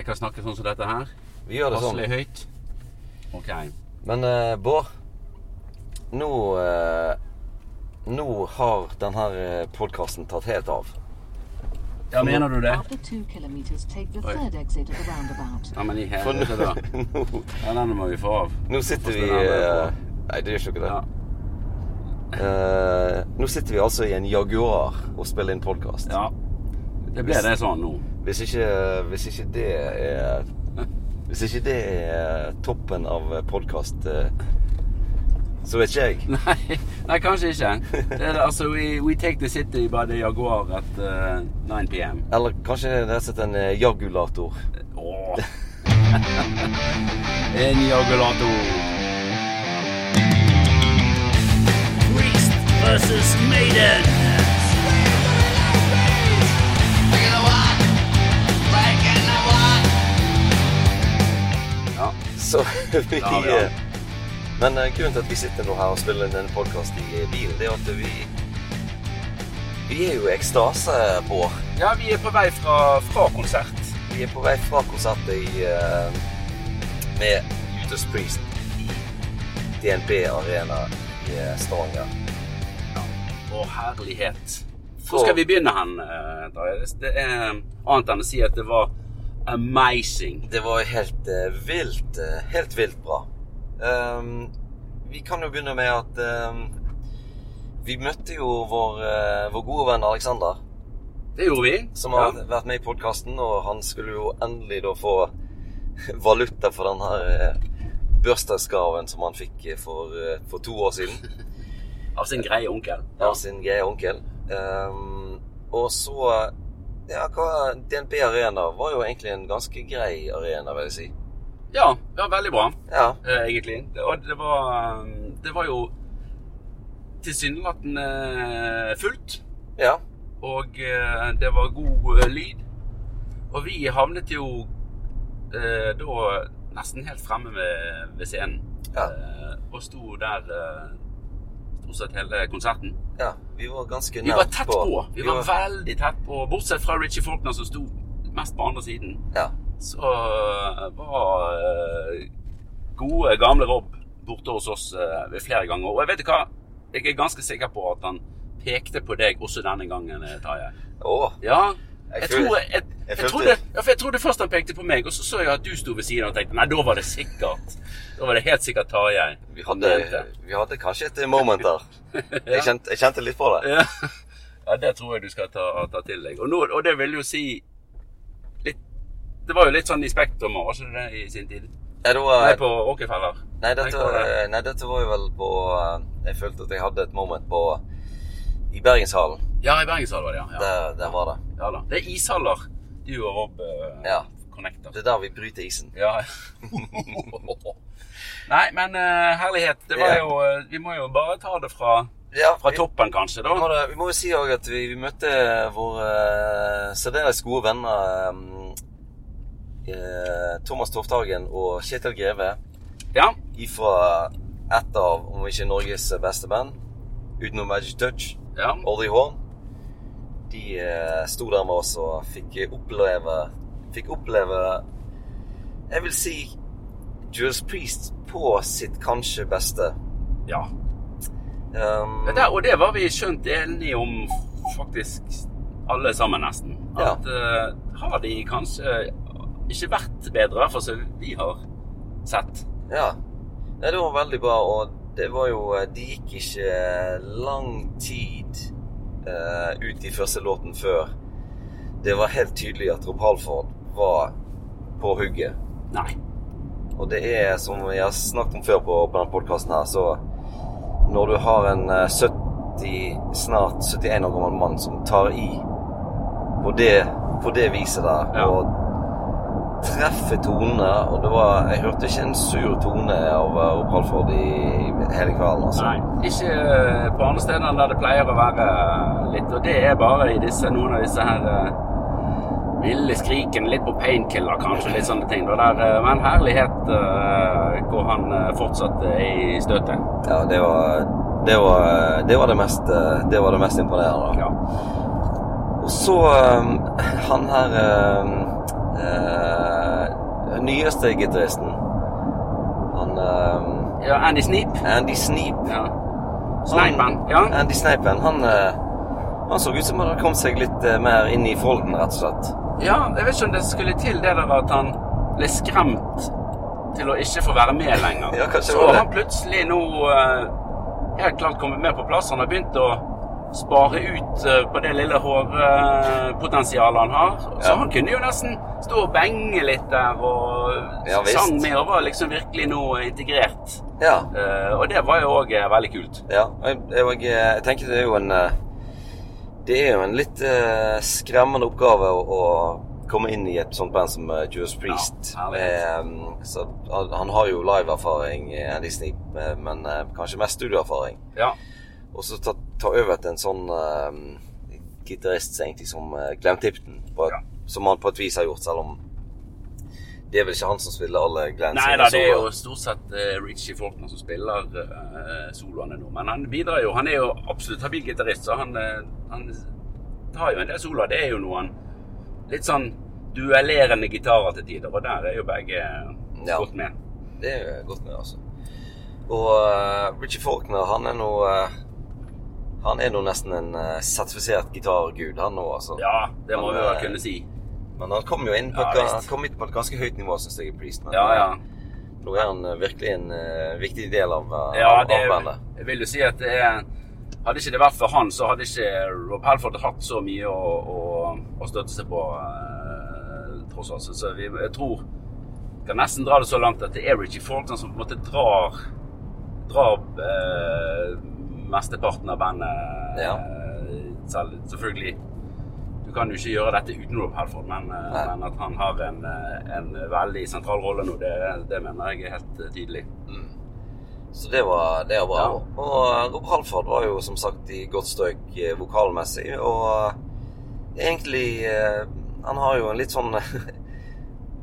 Jeg kan snakke sånn som dette her. Vi gjør det sånn. Passelig høyt. Ok. Men eh, Bård, nå eh, Nå har denne podkasten tatt helt av. Ja, mener du det? After two kilometers, take the Oi. third exit at the roundabout. Ja, men i For nå, helvete, da. nå, Ja, den må vi få av. nå sitter vi eh. Nei, det gjør ikke det. Ja. Eh, nå sitter vi altså i en Jaguar og spiller inn podkast. ja. Det ble det sånn nå. Hvis ikke, hvis ikke det er Hvis ikke det er toppen av podkast, så vet ikke jeg. Nei, nei, kanskje ikke. Det er, altså, we, we take the city by the Jaguar at uh, 9 p.m. Eller kanskje det er rett en eh, jagulator. Oh. en jagulator. Priest versus Maiden. Så vi Ja, ja. eh, Men eh, grunnen til at vi sitter nå her og spiller inn en podkast i eh, bilen, det er at vi Vi er jo i ekstase, Bård. ja vi er på vei fra, fra konsert. Vi er på vei fra konsertet i, eh, med Judas Priest i DNB Arena i Stavanger. Ja. Å, herlighet. Hvor skal vi begynne hen? eh, Det er annet enn å si at det var amazing. Det var helt uh, vilt, Uh, helt vilt bra. Um, vi kan jo begynne med at um, vi møtte jo vår, uh, vår gode venn Alexander, Det gjorde vi. som har vært med i podkasten, og han skulle jo endelig da få valuta for den her bursdagsgaven som han fikk for, for to år siden Av sin greie onkel. av sin greie onkel. Um, og så Ja, hva DNB Arena var jo egentlig en ganske grei arena, vil jeg si. Ja, ja veldig bra, Ja. eh, egentlig. Det- Og det var, det var jo tilsynelatende fullt. Ja. Og eh, det var god eh, lyd. Og vi havnet jo eh, da nesten helt fremme ved, ved scenen. Ja. Eh, og sto der eh, stort sett hele konserten. ja. Vi var ganske Vi var tett på. Vi var veldig tett på. Bortsett fra Richie Faulkner, som sto mest på andre siden. Ja. Så eh, var eh, gode, gamle Rob borte hos oss eh, ved flere ganger. Og jeg vet hva, jeg er ganske sikker på at han pekte på deg også denne gangen, Tarjei. Oh. Ja, Jeg jeg, tror, jeg, jeg, jeg trodde, ja, trodde først han pekte på meg, og så så jeg at du sto ved siden og tenkte nei, da var det sikkert. Da var det helt sikkert Tarjei. vi vi hadde kanskje et moment der. Jeg kjente, kjente litt på det. Ja. ja, det tror jeg du skal ta, ta til deg. Og, nå, og det vil jo si litt Det var jo litt sånn i Spektrum òg, ikke det i sin tid? Nei, det var, Nei, på Åkerfeller? nei, dette, Nei, dette var jo vel på eh, Jeg følte at jeg hadde et moment på I Bergenshallen. Ja, i Bergenshallen var det, ja. ja. Der, var det. ja da. Det er ishaller du og Rob uh, Ja. connecter. Det er der vi bryter isen. Ja. Nei, men uh, herlighet. Det var jo eh, Vi må jo bare ta det fra, Ja, fra toppen, kanskje, vi, må, da. da- vi må jo si òg at vi, vi møtte våre uh, særdeles gode venner um, Thomas Tofthagen og Kjetil Greve Ja. ifra et av, om ikke Norges beste band, utenom Magic Touch. Ja. Audrey Horn. De eh, sto der med oss og fikk oppleve Fikk oppleve Jeg vil si Jules Priest på sitt kanskje beste. ja. Um, Det og det var vi skjønt enige om, faktisk alle sammen, nesten. Ja. At eh, har de kanskje ikke vært bedre, i hvert fall som vi har sett. ja. Det var veldig bra, og det var jo eh, Det gikk ikke lang tid uh, ut i første låten før det var helt tydelig at Rob Halford var på hugget. Nei. Og det er, som jeg har snakket om før på, på denne podkasten her, så når du har en eh, 70, snart 71 år gammel mann som tar i på det, på det viset der, Ja. og treffer tonene Og det var Jeg hørte ikke en sur tone eh, Ford i, hele kvelden, altså. Nei. Ikke eh, på andre steder der det pleier å være litt. Og det er bare i disse, noen av disse her eh, ville skrikene. Litt på painkiller, kanskje. Litt sånne ting. Der, eh, men herlighet eh, hvor han fortsatte fortsatt i støtet. Ja, det var det var, det var det mest eh, Det var det mest imponerende. Ja. Og så han her eh, nyeste gitaristen. Han uh, Ja, Andy Sneap. Andy Sneap. Ja. Sneipen. Ja. Andy Sneipen, han, uh, han så ut som han hadde kommet seg litt uh, mer inn i folden, rett og slett. ja, jeg vet ikke om det skulle til det der at han ble skremt til å ikke få være med lenger. Ja, Så har han plutselig nå helt klart kommet mer på plass. Han har begynt å spare ut eh, på det lille hårpotensialet han har. Så Ja. han kunne jo nesten stå og benge litt der og Ja, sang med og var liksom virkelig nå integrert. Ja. Eh, og det var jo òg veldig kult. ja. Jeg, jeg, jeg tenker det er jo en eh, Det er jo en litt eh, skremmende oppgave å, å komme inn i et sånt band som Juice Priest. Ja. Eh, så han, har jo liveerfaring, eh, eh, men eh, kanskje mest studioerfaring. Ja. Og så ta, ta over til en sånn uh, gitarist som egentlig som uh, Tipton, på, Ja. som han på et vis har gjort, selv om det er vel ikke han som spiller alle Glenn Nei da, det er jo stort sett uh, Richie Faulkner som spiller uh, soloene nå. Men han bidrar jo. Han er jo absolutt habil gitarist, så han, uh, han tar jo en del soloer. Det er jo noen litt sånn duellerende gitarer til tider, og der er jo begge Ja. godt med. Det er godt med, altså. Og uh, Richie Faulkner, han er nå uh, Han er nå nesten en uh, sertifisert gitargud, han nå, altså. Ja, det må vi jo eh, kunne si. Men han kom jo inn på, Ja, et, kom på et ganske høyt nivå, syns jeg, i Priest. Men Ja, ja. eh, nå er han eh, virkelig en uh, viktig del av, uh, Ja, av, det, av bandet. jeg vil jo si at det er Hadde ikke det vært for han, så hadde ikke Rob Halford hatt så mye å, å, å støtte seg på, uh, tross alt. Så- vi, jeg tror kan nesten dra det så langt at det er Richie Faulkner som på en måte drar drar eh, mesteparten av bandet Ja. eh, selv. Selvfølgelig Du kan jo ikke gjøre dette uten Rob Halford, men, eh, men at han har en, eh, en veldig sentral rolle nå, det, det mener jeg er helt tydelig. tydelig. Så det var, det var bra. Ja. Og Rob Halford var jo som sagt i godt støk vokalmessig, og egentlig Han har jo en litt sånn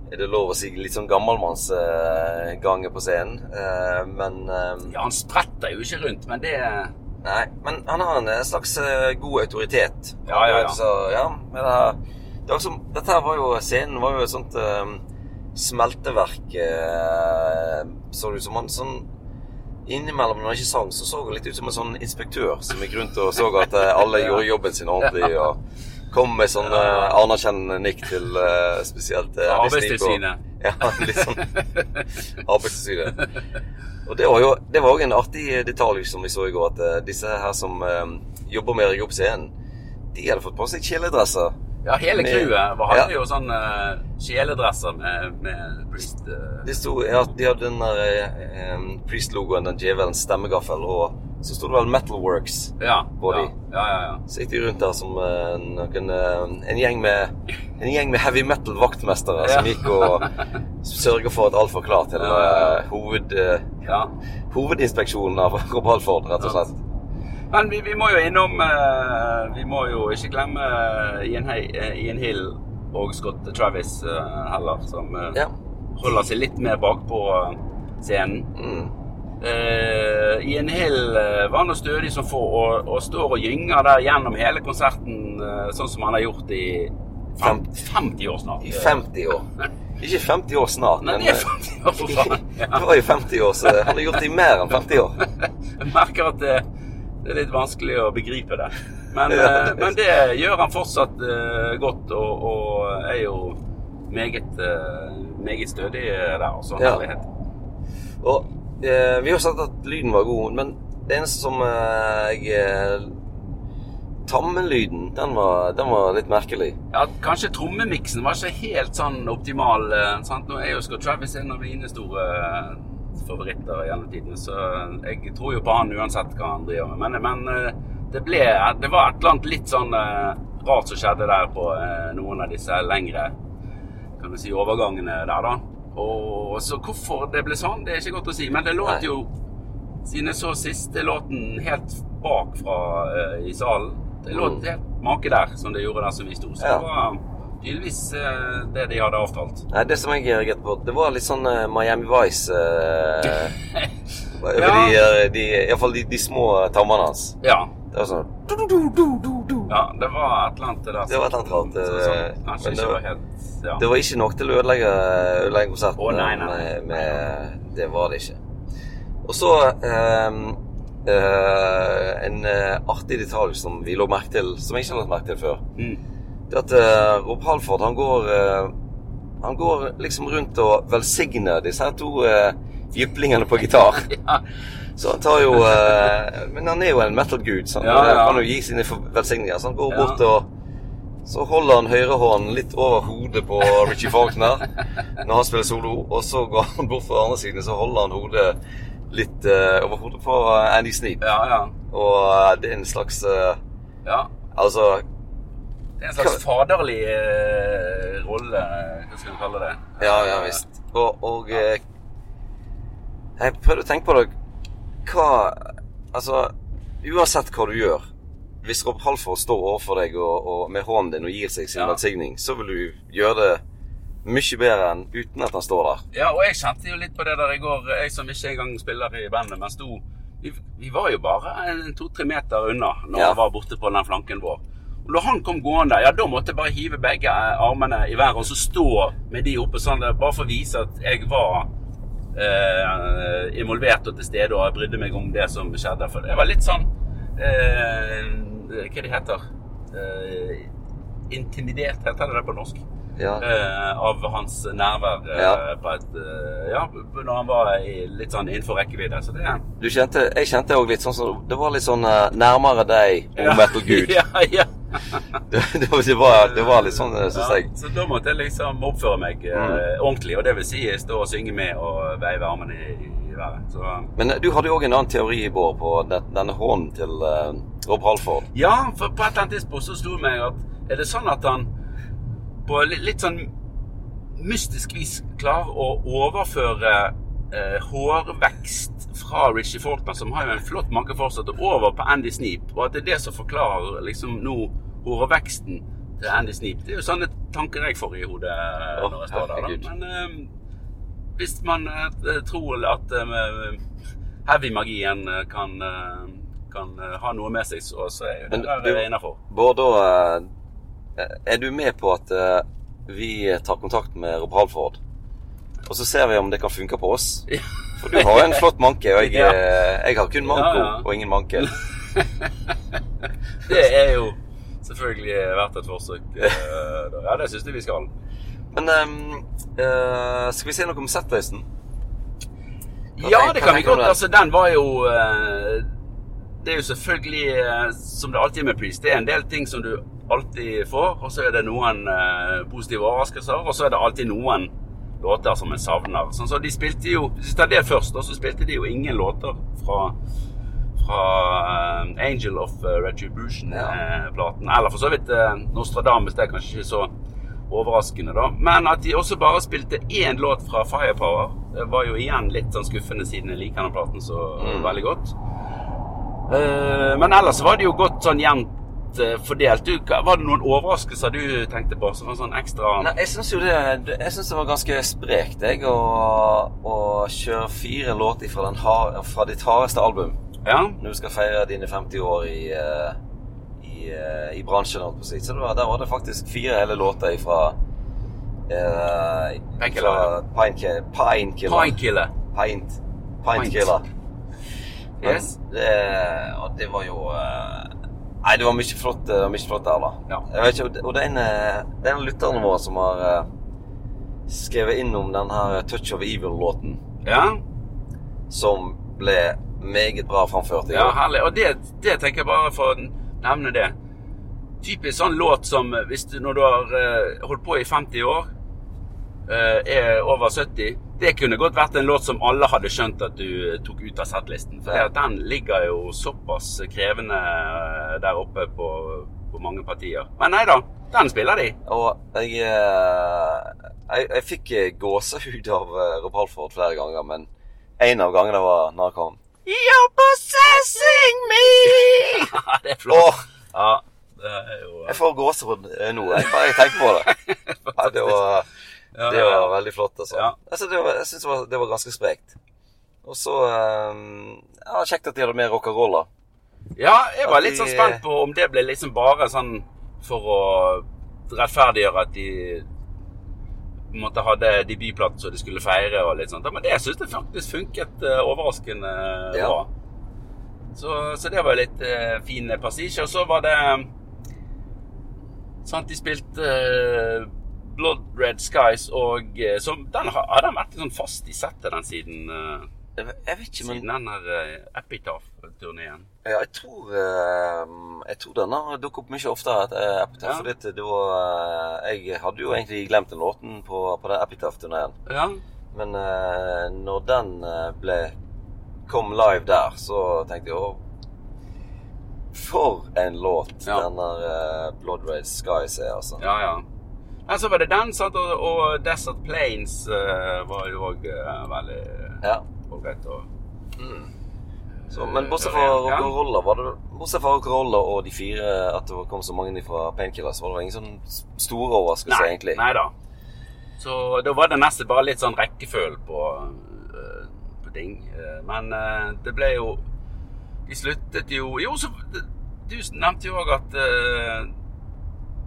Er det lov å si litt sånn gammelmannsgange på scenen? Eh, men eh, Ja, han spretter jo ikke rundt, men det Nei, men han har en eh, slags eh, god autoritet. Ja, ja, ja. Så, ja men det, det var som, dette her var jo Scenen var jo et sånt eh, smelteverk, uh, så det ut som. Han sånn Innimellom når han ikke sang, så så han litt ut som en sånn inspektør som gikk rundt og så at eh, alle gjorde jobben sin ordentlig. og Kom med sånn uh, anerkjennende nikk til uh, spesielt uh, Arbeidstilsynet. Ja, litt sånn Arbeidstilsynet. Og det var jo det var en artig detalj som vi så i går, at disse her som jobber med å rigge opp scenen, de hadde fått på seg kjeledresser. Ja, hele crewet hadde Ja. jo sånn uh, kjeledresser med, med Priest. Uh... Det sto, ja, de hadde den der eh, Priest-logoen, den djevelens stemmegaffel, og så sto det vel Metalworks. ja, På ja, de. ja, ja, ja. Så gikk de rundt der som eh, noen, eh, en, gjeng med, en gjeng med heavy metal-vaktmestere som gikk og sørga for at alt var klart til Ja, ja, ja. eh, hoved, ja. hovedinspeksjonen av Rob Halford, rett og slett. Men vi, vi må jo innom Vi må jo ikke glemme Ian, Ian Hill og Scott Travis heller, som Ja. holder seg litt mer bakpå scenen. Mm. Uh, en hel eh, vann og stødig som få og, og står og gynger der gjennom hele konserten, eh, sånn som han har gjort i fem, 50 år snart. I 50 år. Ikke 50 år snart, Nei, men det er eh, 50 år, for faen. det var jo 50 år, så han har gjort det i mer enn 50 år. Jeg merker at det, det er litt vanskelig å begripe det. Men, Ja, eh, det men det gjør han fortsatt uh, godt, og, og er jo meget, uh, meget stødig der. Altså, Ja. Og eh, vi har sagt at lyden var god, men det eneste som eh, jeg eh, Tammelyden, den var, den var litt merkelig. Ja, kanskje trommemiksen var ikke helt sånn optimal. eh, Sant? Nå er jo Scott Travis en av mine store favoritter gjennom tidene, så jeg tror jo på han uansett hva han driver med. Men, men det ble Det var et eller annet litt sånn rart som skjedde der på noen av disse lengre kan du si, overgangene der, da. Og så hvorfor det ble sånn, det er ikke godt å si. Men det låt jo siden jeg så siste låten helt bak fra eh, i salen. Det låt Mm. helt make der, som det gjorde der som vi sto. Så Ja. det var tydeligvis uh, det de hadde avtalt. Nei, det som jeg reagerte på, det var litt sånn uh, Miami Vice uh, over Ja. de, de, Iallfall de, de små tammene hans. Ja. Det var sånn du, du, du, du, du, Ja, det var et eller annet der. Det var et eller annet rart, eh, kanskje men ikke det var helt ja. Det var ikke nok til å ødelegge, ødelegge konserten. Å, nei, nei. Med, med, det var det ikke. Og så um, uh, en eh, artig detalj som vi lå merke til, som jeg ikke har lagt merke til før. Mm. Det at uh, Rob Halford, han går uh, Han går liksom rundt og velsigner disse her to uh, jyplingene på gitar. Ja. Så han tar jo eh, Men han er jo en metal-gud, så han Ja, ja. kan jo gi sine velsigninger. Så han går bort og så holder han høyrehånden litt over hodet på Richie Faulkner når han spiller solo, og så går han bort fra andre siden så holder han hodet litt eh, over hodet på eh, Andy Sneap. ja, ja. Og eh, det er en slags eh, ja. Altså Det er en slags faderlig eh, rolle, hva skal vi kalle det? Ja, ja visst. Og, og eh, Jeg prøvde å tenke på det Hva Altså, uansett hva du gjør Hvis Rob Halford står overfor deg og, og med hånden din og gir seg sin Ja. velsigning, så vil du gjøre det mye bedre enn uten at han står der. Ja, og jeg kjente jo litt på det der i går, jeg som ikke engang spiller i bandet, men sto Vi, vi var jo bare to-tre meter unna når Ja. han var borte på den flanken vår. Og når han kom gående, ja, da måtte jeg bare hive begge armene i været og så stå med de oppe sånn, bare for å vise at jeg var eh, involvert og til stede og brydde meg om det som skjedde. For jeg var litt sånn eh, Hva det heter eh, Intimidert, heter det det på norsk? Ja. eh, av hans nærvær eh, Ja. på et eh, Ja, når han var i, litt sånn innenfor rekkevidde. Så det Du kjente, jeg kjente òg litt sånn som Det var litt sånn eh, nærmere deg, O Metal Gud. ja, ja. det, det, var- det, var, litt sånn, syns ja. jeg. Så da måtte jeg liksom oppføre meg eh, Mm. ordentlig. Og det vil si stå og synge med og veive armene i, i været. Så Men eh, du hadde jo òg en annen teori i vår på den, denne hånden til uh, Rob Halford. Ja, for på et eller annet tidspunkt så slo det meg at er det sånn at han på litt, litt sånn mystisk vis klarer å overføre eh, hårvekst fra Richie Faulkner, som har jo en flott manke fortsatt, og over på Andy Sneap. Og at det er det som forklarer liksom nå hårveksten til Andy Sneap. Det er jo sånne tanker jeg får i hodet eh, når jeg står der. Da. Men eh, hvis man eh, tror at eh, heavy-magien eh, kan, eh, kan eh, ha noe med seg, så, så er jo det Men der innafor. Bård, da Er du med på at vi tar kontakt med Rob Halford? Og så ser vi om det kan funke på oss? For du har jo en flott manke, og jeg, eh, jeg har kun manko Ja, ja. og ingen manke. Det er jo selvfølgelig verdt et forsøk. eh. Ja, det syns jeg vi skal. Men um, uh, skal vi si noe om setlisten? Hva Ja, det kan vi godt. Altså, den var jo uh, Det er jo selvfølgelig, uh, som det alltid er med Priest, det er en del ting som du alltid får. Og så er det noen positive overraskelser, og så er det alltid noen låter som en savner. Sånn så de spilte jo Hvis vi tar det først, da, så spilte de jo ingen låter fra fra uh, Angel of eh, Retribution-platen. Eller for så vidt uh, Nostradamus. Det er kanskje ikke så overraskende, da. Men at de også bare spilte én låt fra Firepower, det var jo igjen litt sånn skuffende, siden jeg liker den platen så Mm. veldig godt. Uh, men ellers var det jo godt sånn jevnt eh, fordelt. Du, var det noen overraskelser du tenkte på som var sånn ekstra Nei, jeg syns jo det Jeg synes det var ganske sprekt, jeg, å, å kjøre fire låter fra, har, fra ditt hardeste album Ja? når du skal feire dine 50 år i, eh, i, eh, i bransjen. holdt på å. Så det var, der var det faktisk fire hele låter fra uh. Pint. Painkiller. Men Yes. Det, og det var jo eh, Nei, det var mye flott, det var mye flott der, da. Ja. Jeg vet ikke, og det er en, eh, det er en lytterne våre som har eh, skrevet inn om den her Touch of Evil-låten, Ja? som ble meget bra framført Ja, herlig. Og det, det tenker jeg bare for å nevne det. Typisk sånn låt som eh, hvis du, når du har eh, holdt på i 50 år, eh, er over 70 Det kunne godt vært en låt som alle hadde skjønt at du eh, tok ut av settlisten. For den ligger jo såpass krevende eh, der oppe på, på mange partier. Men nei da, den spiller de. Og jeg, eh, jeg Jeg fikk eh, gåsehud av Rob Halford flere ganger, men en av gangene var når han kom. You're possessing me! det er flott. Åh, Ja, det er jo jeg får gåsehud eh, nå. Jeg bare jeg tenker på det. Ja, det var Ja, Det var veldig flott, altså. Ja. altså det var, jeg syns det, det var ganske sprekt. Og så um, ja, Kjekt at de hadde med rock'n'roll, da. Ja, jeg var At litt sånn spent på om det ble liksom bare sånn for å rettferdiggjøre at de på en måte hadde debutplaten som de skulle feire og litt sånt. Men det syns jeg faktisk funket eh, overraskende Ja. bra. Så, så det var litt uh, fin passasje. Og så var det Sant, de spilte eh, Blood Red Skies, og eh, så den har, har den vært sånn fast i settet den siden uh, Jeg, jeg vet ikke, men Siden den her uh, Epitaph-turneen. ja, jeg tror uh, Jeg tror den har dukket opp mye oftere etter Epitaph. Ja. Fordi det var eh, Jeg hadde jo egentlig glemt den låten på, på den Epitaph-turneen. Ja. Men når den ble kom live der, så tenkte jeg å For en låt Ja. den der eh, Blood Red Skies er, altså. Ja, ja. Men så var det den, sant, og, og Desert Plains uh, var jo òg veldig Ja. ålreit. Mm. Så, men bortsett Ja, fra ja. rock'n'roller, var det Bortsett fra rock'n'roller og de fire at det kom så mange fra Painkillers, var det ingen sånn store overraskelser, Nei, egentlig. nei da. Så da var det nesten bare litt sånn rekkefølge på, eh, på ting. Eh, Men eh, det ble jo De sluttet jo Jo, så Du nevnte jo òg at eh,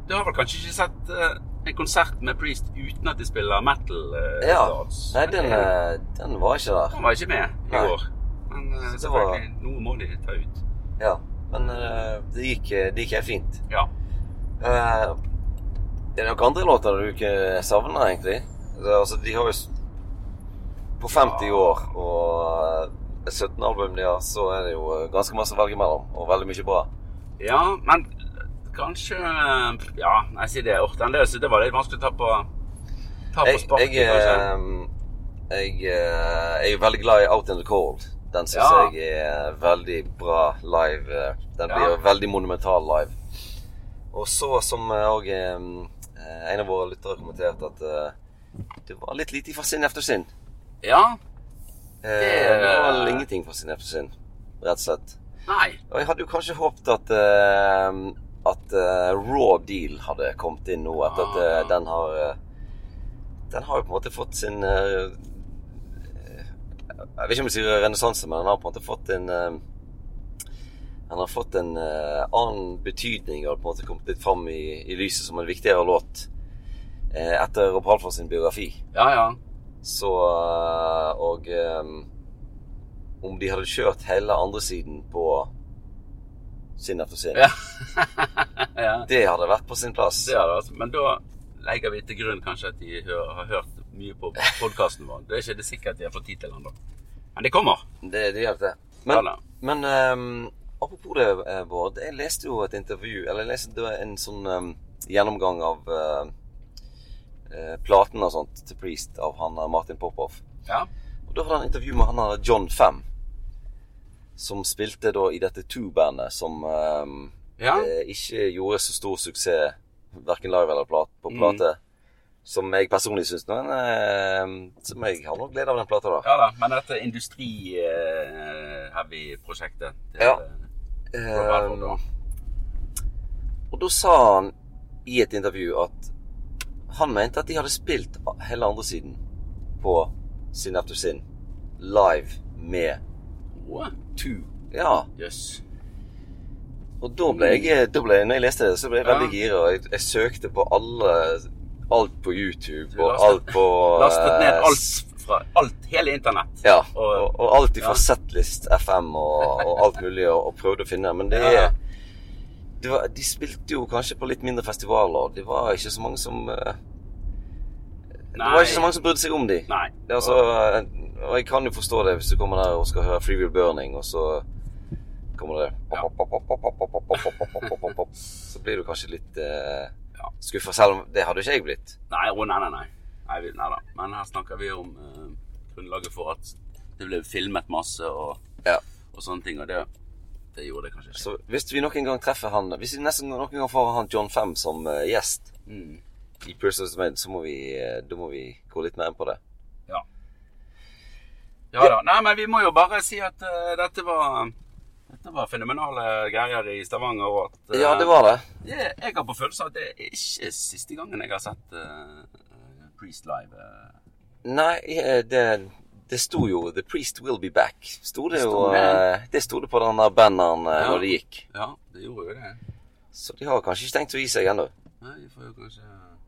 Du har vel kanskje ikke sett eh, en konsert med Priest uten at de spiller metal? eh, Ja. dance? Nei, den, eh, den var ikke der. Den var ikke med i Nei. går. Men eh, selvfølgelig, noe må de ta ut. Ja. Men eh, det, gikk, det gikk helt fint. Ja. Eh, er det noen andre låter du ikke savner, egentlig? Det, altså, de har jo På 50 år og eh, 17 album de har, så er det jo eh, ganske masse å velge mellom. Og veldig mye bra. Ja, men kanskje Ja, nei, si det. Åh, den løse, det var litt vanskelig å ta på Ta på Jeg, sparket, jeg, kanskje. eh, jeg, eh, jeg er veldig glad i Out in the Cold. Den syns Ja. jeg er veldig bra live. eh, Den blir Ja. jo veldig monumental live. Og så, som òg en av våre lyttere kommenterte, at eh, det var litt lite fra sin efter sin. Ja. Eh, Det- det var ingenting fra sin efter sin, rett og slett. Nei. Og jeg hadde jo kanskje håpet at eh, at uh, Raw Deal hadde kommet inn nå, etter at Ah. den har uh, Den har jo på en måte fått sin Jeg vet ikke om jeg sier renessanse, men den har på en måte fått en Den har fått en annen betydning og på en måte kommet litt fram i, i lyset som en viktigere låt etter Rob Halfors sin biografi. Ja, ja. Så Og um, om de hadde kjørt hele andre siden på Sinn efter sinn, Ja. ja. det hadde vært på sin plass. Det hadde det, altså. Men da legger vi til grunn kanskje at de hø har hørt mye på podkasten vår. Det er ikke det sikkert de har fått tid til ennå. Men det kommer. Det, det gjør det. Men, ja, men um, apropos det, eh, Bård. Jeg leste jo et intervju Eller jeg leste det var en sånn um, gjennomgang av uh, uh, platene og sånt til Priest av han eh, Martin Popoff. Ja. Og da hadde han intervju med han John Fem. Som spilte da i dette Two-bandet som um, Ja. eh, ikke gjorde så stor suksess, verken live eller plat, på Mm. plate. Som jeg personlig syns. nå eh, som jeg har nok glede av den plata, da. ja da. Men dette industri-heavy-prosjektet Ja. eh, Rob Halford, da. Ehm, og da sa han i et intervju at han mente at de hadde spilt hele andre siden på Sin After Sin live med Two. Ja. Jøss. Og da ble jeg, da ble, når jeg leste det, så ble jeg Ja. veldig gira. Jeg, jeg søkte på alle Alt på YouTube og lastet- alt på Lastet ned eh, alt fra alt, hele internett. Ja, Og- og, og alt ifra ja. Setlist FM og, og alt mulig, og, og prøvde å finne. Men det er ja. var, De spilte jo kanskje på litt mindre festivaler. Det var ikke så mange som uh, Det var ikke så mange som brydde seg om de. Nei. Det altså, eh, og jeg kan jo forstå det hvis du kommer der og skal høre Free Will Burning, og så kommer det Så blir du kanskje litt eh, skuffa, selv om det hadde jo ikke jeg blitt. Nei, å, nei, nei, nei. nei da. Men her snakker vi om eh, grunnlaget for at det ble filmet masse og, ja. og sånne ting. Og det, det, gjorde det kanskje ikke. Så hvis vi noen gang treffer han Hvis vi nesten noen gang får han John Fem som uh, gjest mm. i Persons Made, så må vi, uh, da må vi gå litt mer inn på det. Ja. Da. Nei, men vi må jo bare si at uh, dette var dette var fenomenale greier i Stavanger. Og at, uh, Ja, det var det. jeg, jeg har på følelsen at det er ikke siste gangen jeg har sett uh, Priest live. eh. Nei, eh, det, Det sto jo 'The Priest Will Be Back'. Sto det, jo, Sto det? eh, det sto det på den der banneren eh, Ja. når det gikk. Ja, det gjorde jo det. Så de har kanskje ikke tenkt å gi seg ennå. Nei, de får jo kanskje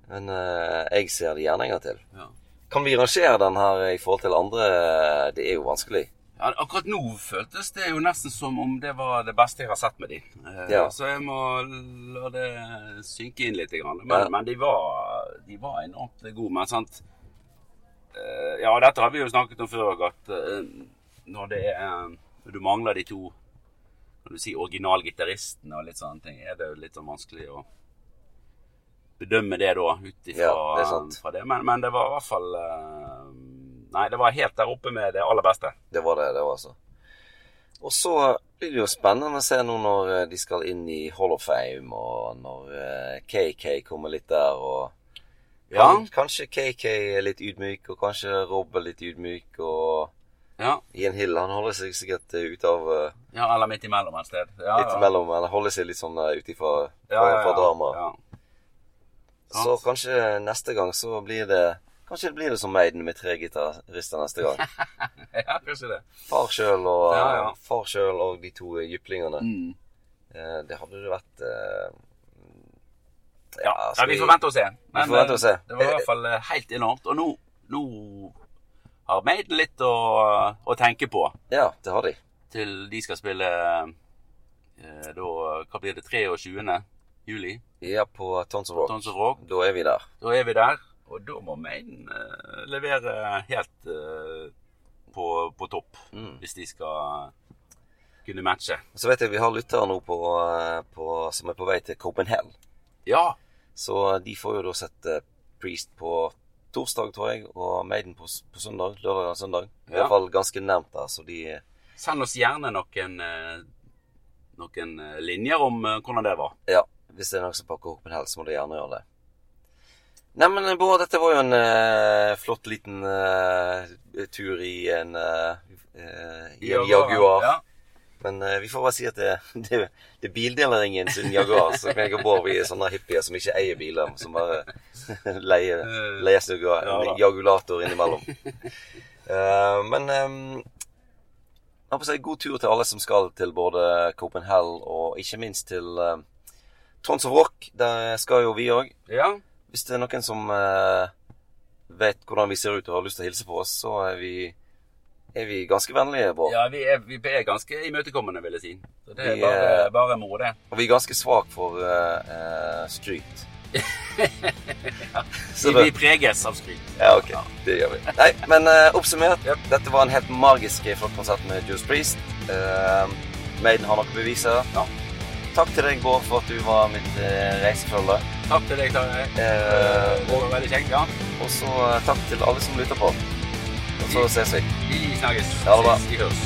Men uh, jeg ser det gjerne en gang til. Ja. Kan vi rangere den her i forhold til andre? Det er jo vanskelig. Ja, akkurat nå føltes det jo nesten som om det var det beste jeg har sett med de. Eh, Ja. Så jeg må la det synke inn litt. Men, Ja. men de, var, de var enormt gode. Men sant Eh, Ja, dette har vi jo snakket om før at eh, når det er Når du mangler de to Når du sier originalgitaristene og litt sånne ting, er det jo litt sånn vanskelig å bedømme det da, ut ifra Ja, det fra det. Men, men det var i hvert fall eh, Nei, det var helt der oppe med det aller beste. Det var det, det var altså. Og så blir det jo spennende å se nå når eh, de skal inn i Hall of Fame, og når eh, KK kommer litt der, og Ja. Kanskje KK er litt ydmyk, og kanskje Rob er litt ydmyk, og Ja, Ian Hill han holder seg sikkert ute ut av ja eller midt imellom et sted. Ja, ja. imellom, eller holder seg litt sånn ut ifra Ja, fra, ja, fra ja, drama. Ja. Så kanskje neste gang så blir det Kanskje det blir det som Maiden med tre gitarister neste gang. ja, kanskje det. Far sjøl og, Ja, ja. far selv og de to jyplingene. Mm. Eh, det hadde det vært eh, Ja, skal ja, vi får vente og se. Men, får vente og se. eh, Det var i hvert fall eh, helt enormt. Og nå, nå har Maiden litt å, å tenke på Ja, det har de. til de skal spille eh, da Hva blir det? 23. juli? Ja, på Tons of Rock. Tons of Rock. Da er vi der. Da er vi der. Og da må Maiden uh, levere helt uh, på, på topp. Mm. Hvis de skal kunne matche. Så vet jeg vi har lyttere nå på, eh, på, som er på vei til Copenhagen. Ja. Så de får jo da sett eh, Priest på torsdag, tror jeg, og Maiden på, på søndag. Lørdag og søndag. I Ja. hvert fall ganske nærmt der, så de Send oss gjerne noen, noen linjer om hvordan det var. Ja, hvis det er noen som pakker Copenhagen, så må de gjerne gjøre det. Neimen, Bård, dette var jo en eh, flott liten eh, tur i en eh, eh, I en Jaguar. Ja. Men eh, vi får bare si at det, det, det er bildeleringen sin Jaguar. Så jeg og Bård vi er sånne hippier som ikke eier biler, som bare leier, leier seg en jagulator innimellom. Uh, men um, jeg får si god tur til alle som skal til både Copenhagen og ikke minst til uh, Tons of Rock. Der skal jo vi òg. ja. Hvis det er noen som eh, vet hvordan vi ser ut og har lyst til å hilse på oss, så er vi, er vi ganske vennlige, Bård. Ja, vi er, vi er ganske imøtekommende, vil jeg si. Så det er Vi bare, er- bare moro, det. Og vi er ganske svak for eh, eh, skryt. Så Vi, det- preges av skryt. Ja, ok. Det gjør vi. Nei, men eh, oppsummert. Yep. Dette var en helt magisk flott konsert med Juice Priest. Uh, Maiden har noe å bevise. Ja. Takk til deg, Bård, for at du var mitt uh, reisefølge. Takk til deg, Tarjei. Eh, Det var veldig kjekt. Ja. og så eh, takk til alle som lytter på. Og så ses vi. Vi snakkes. Ha det bra. Vi høres.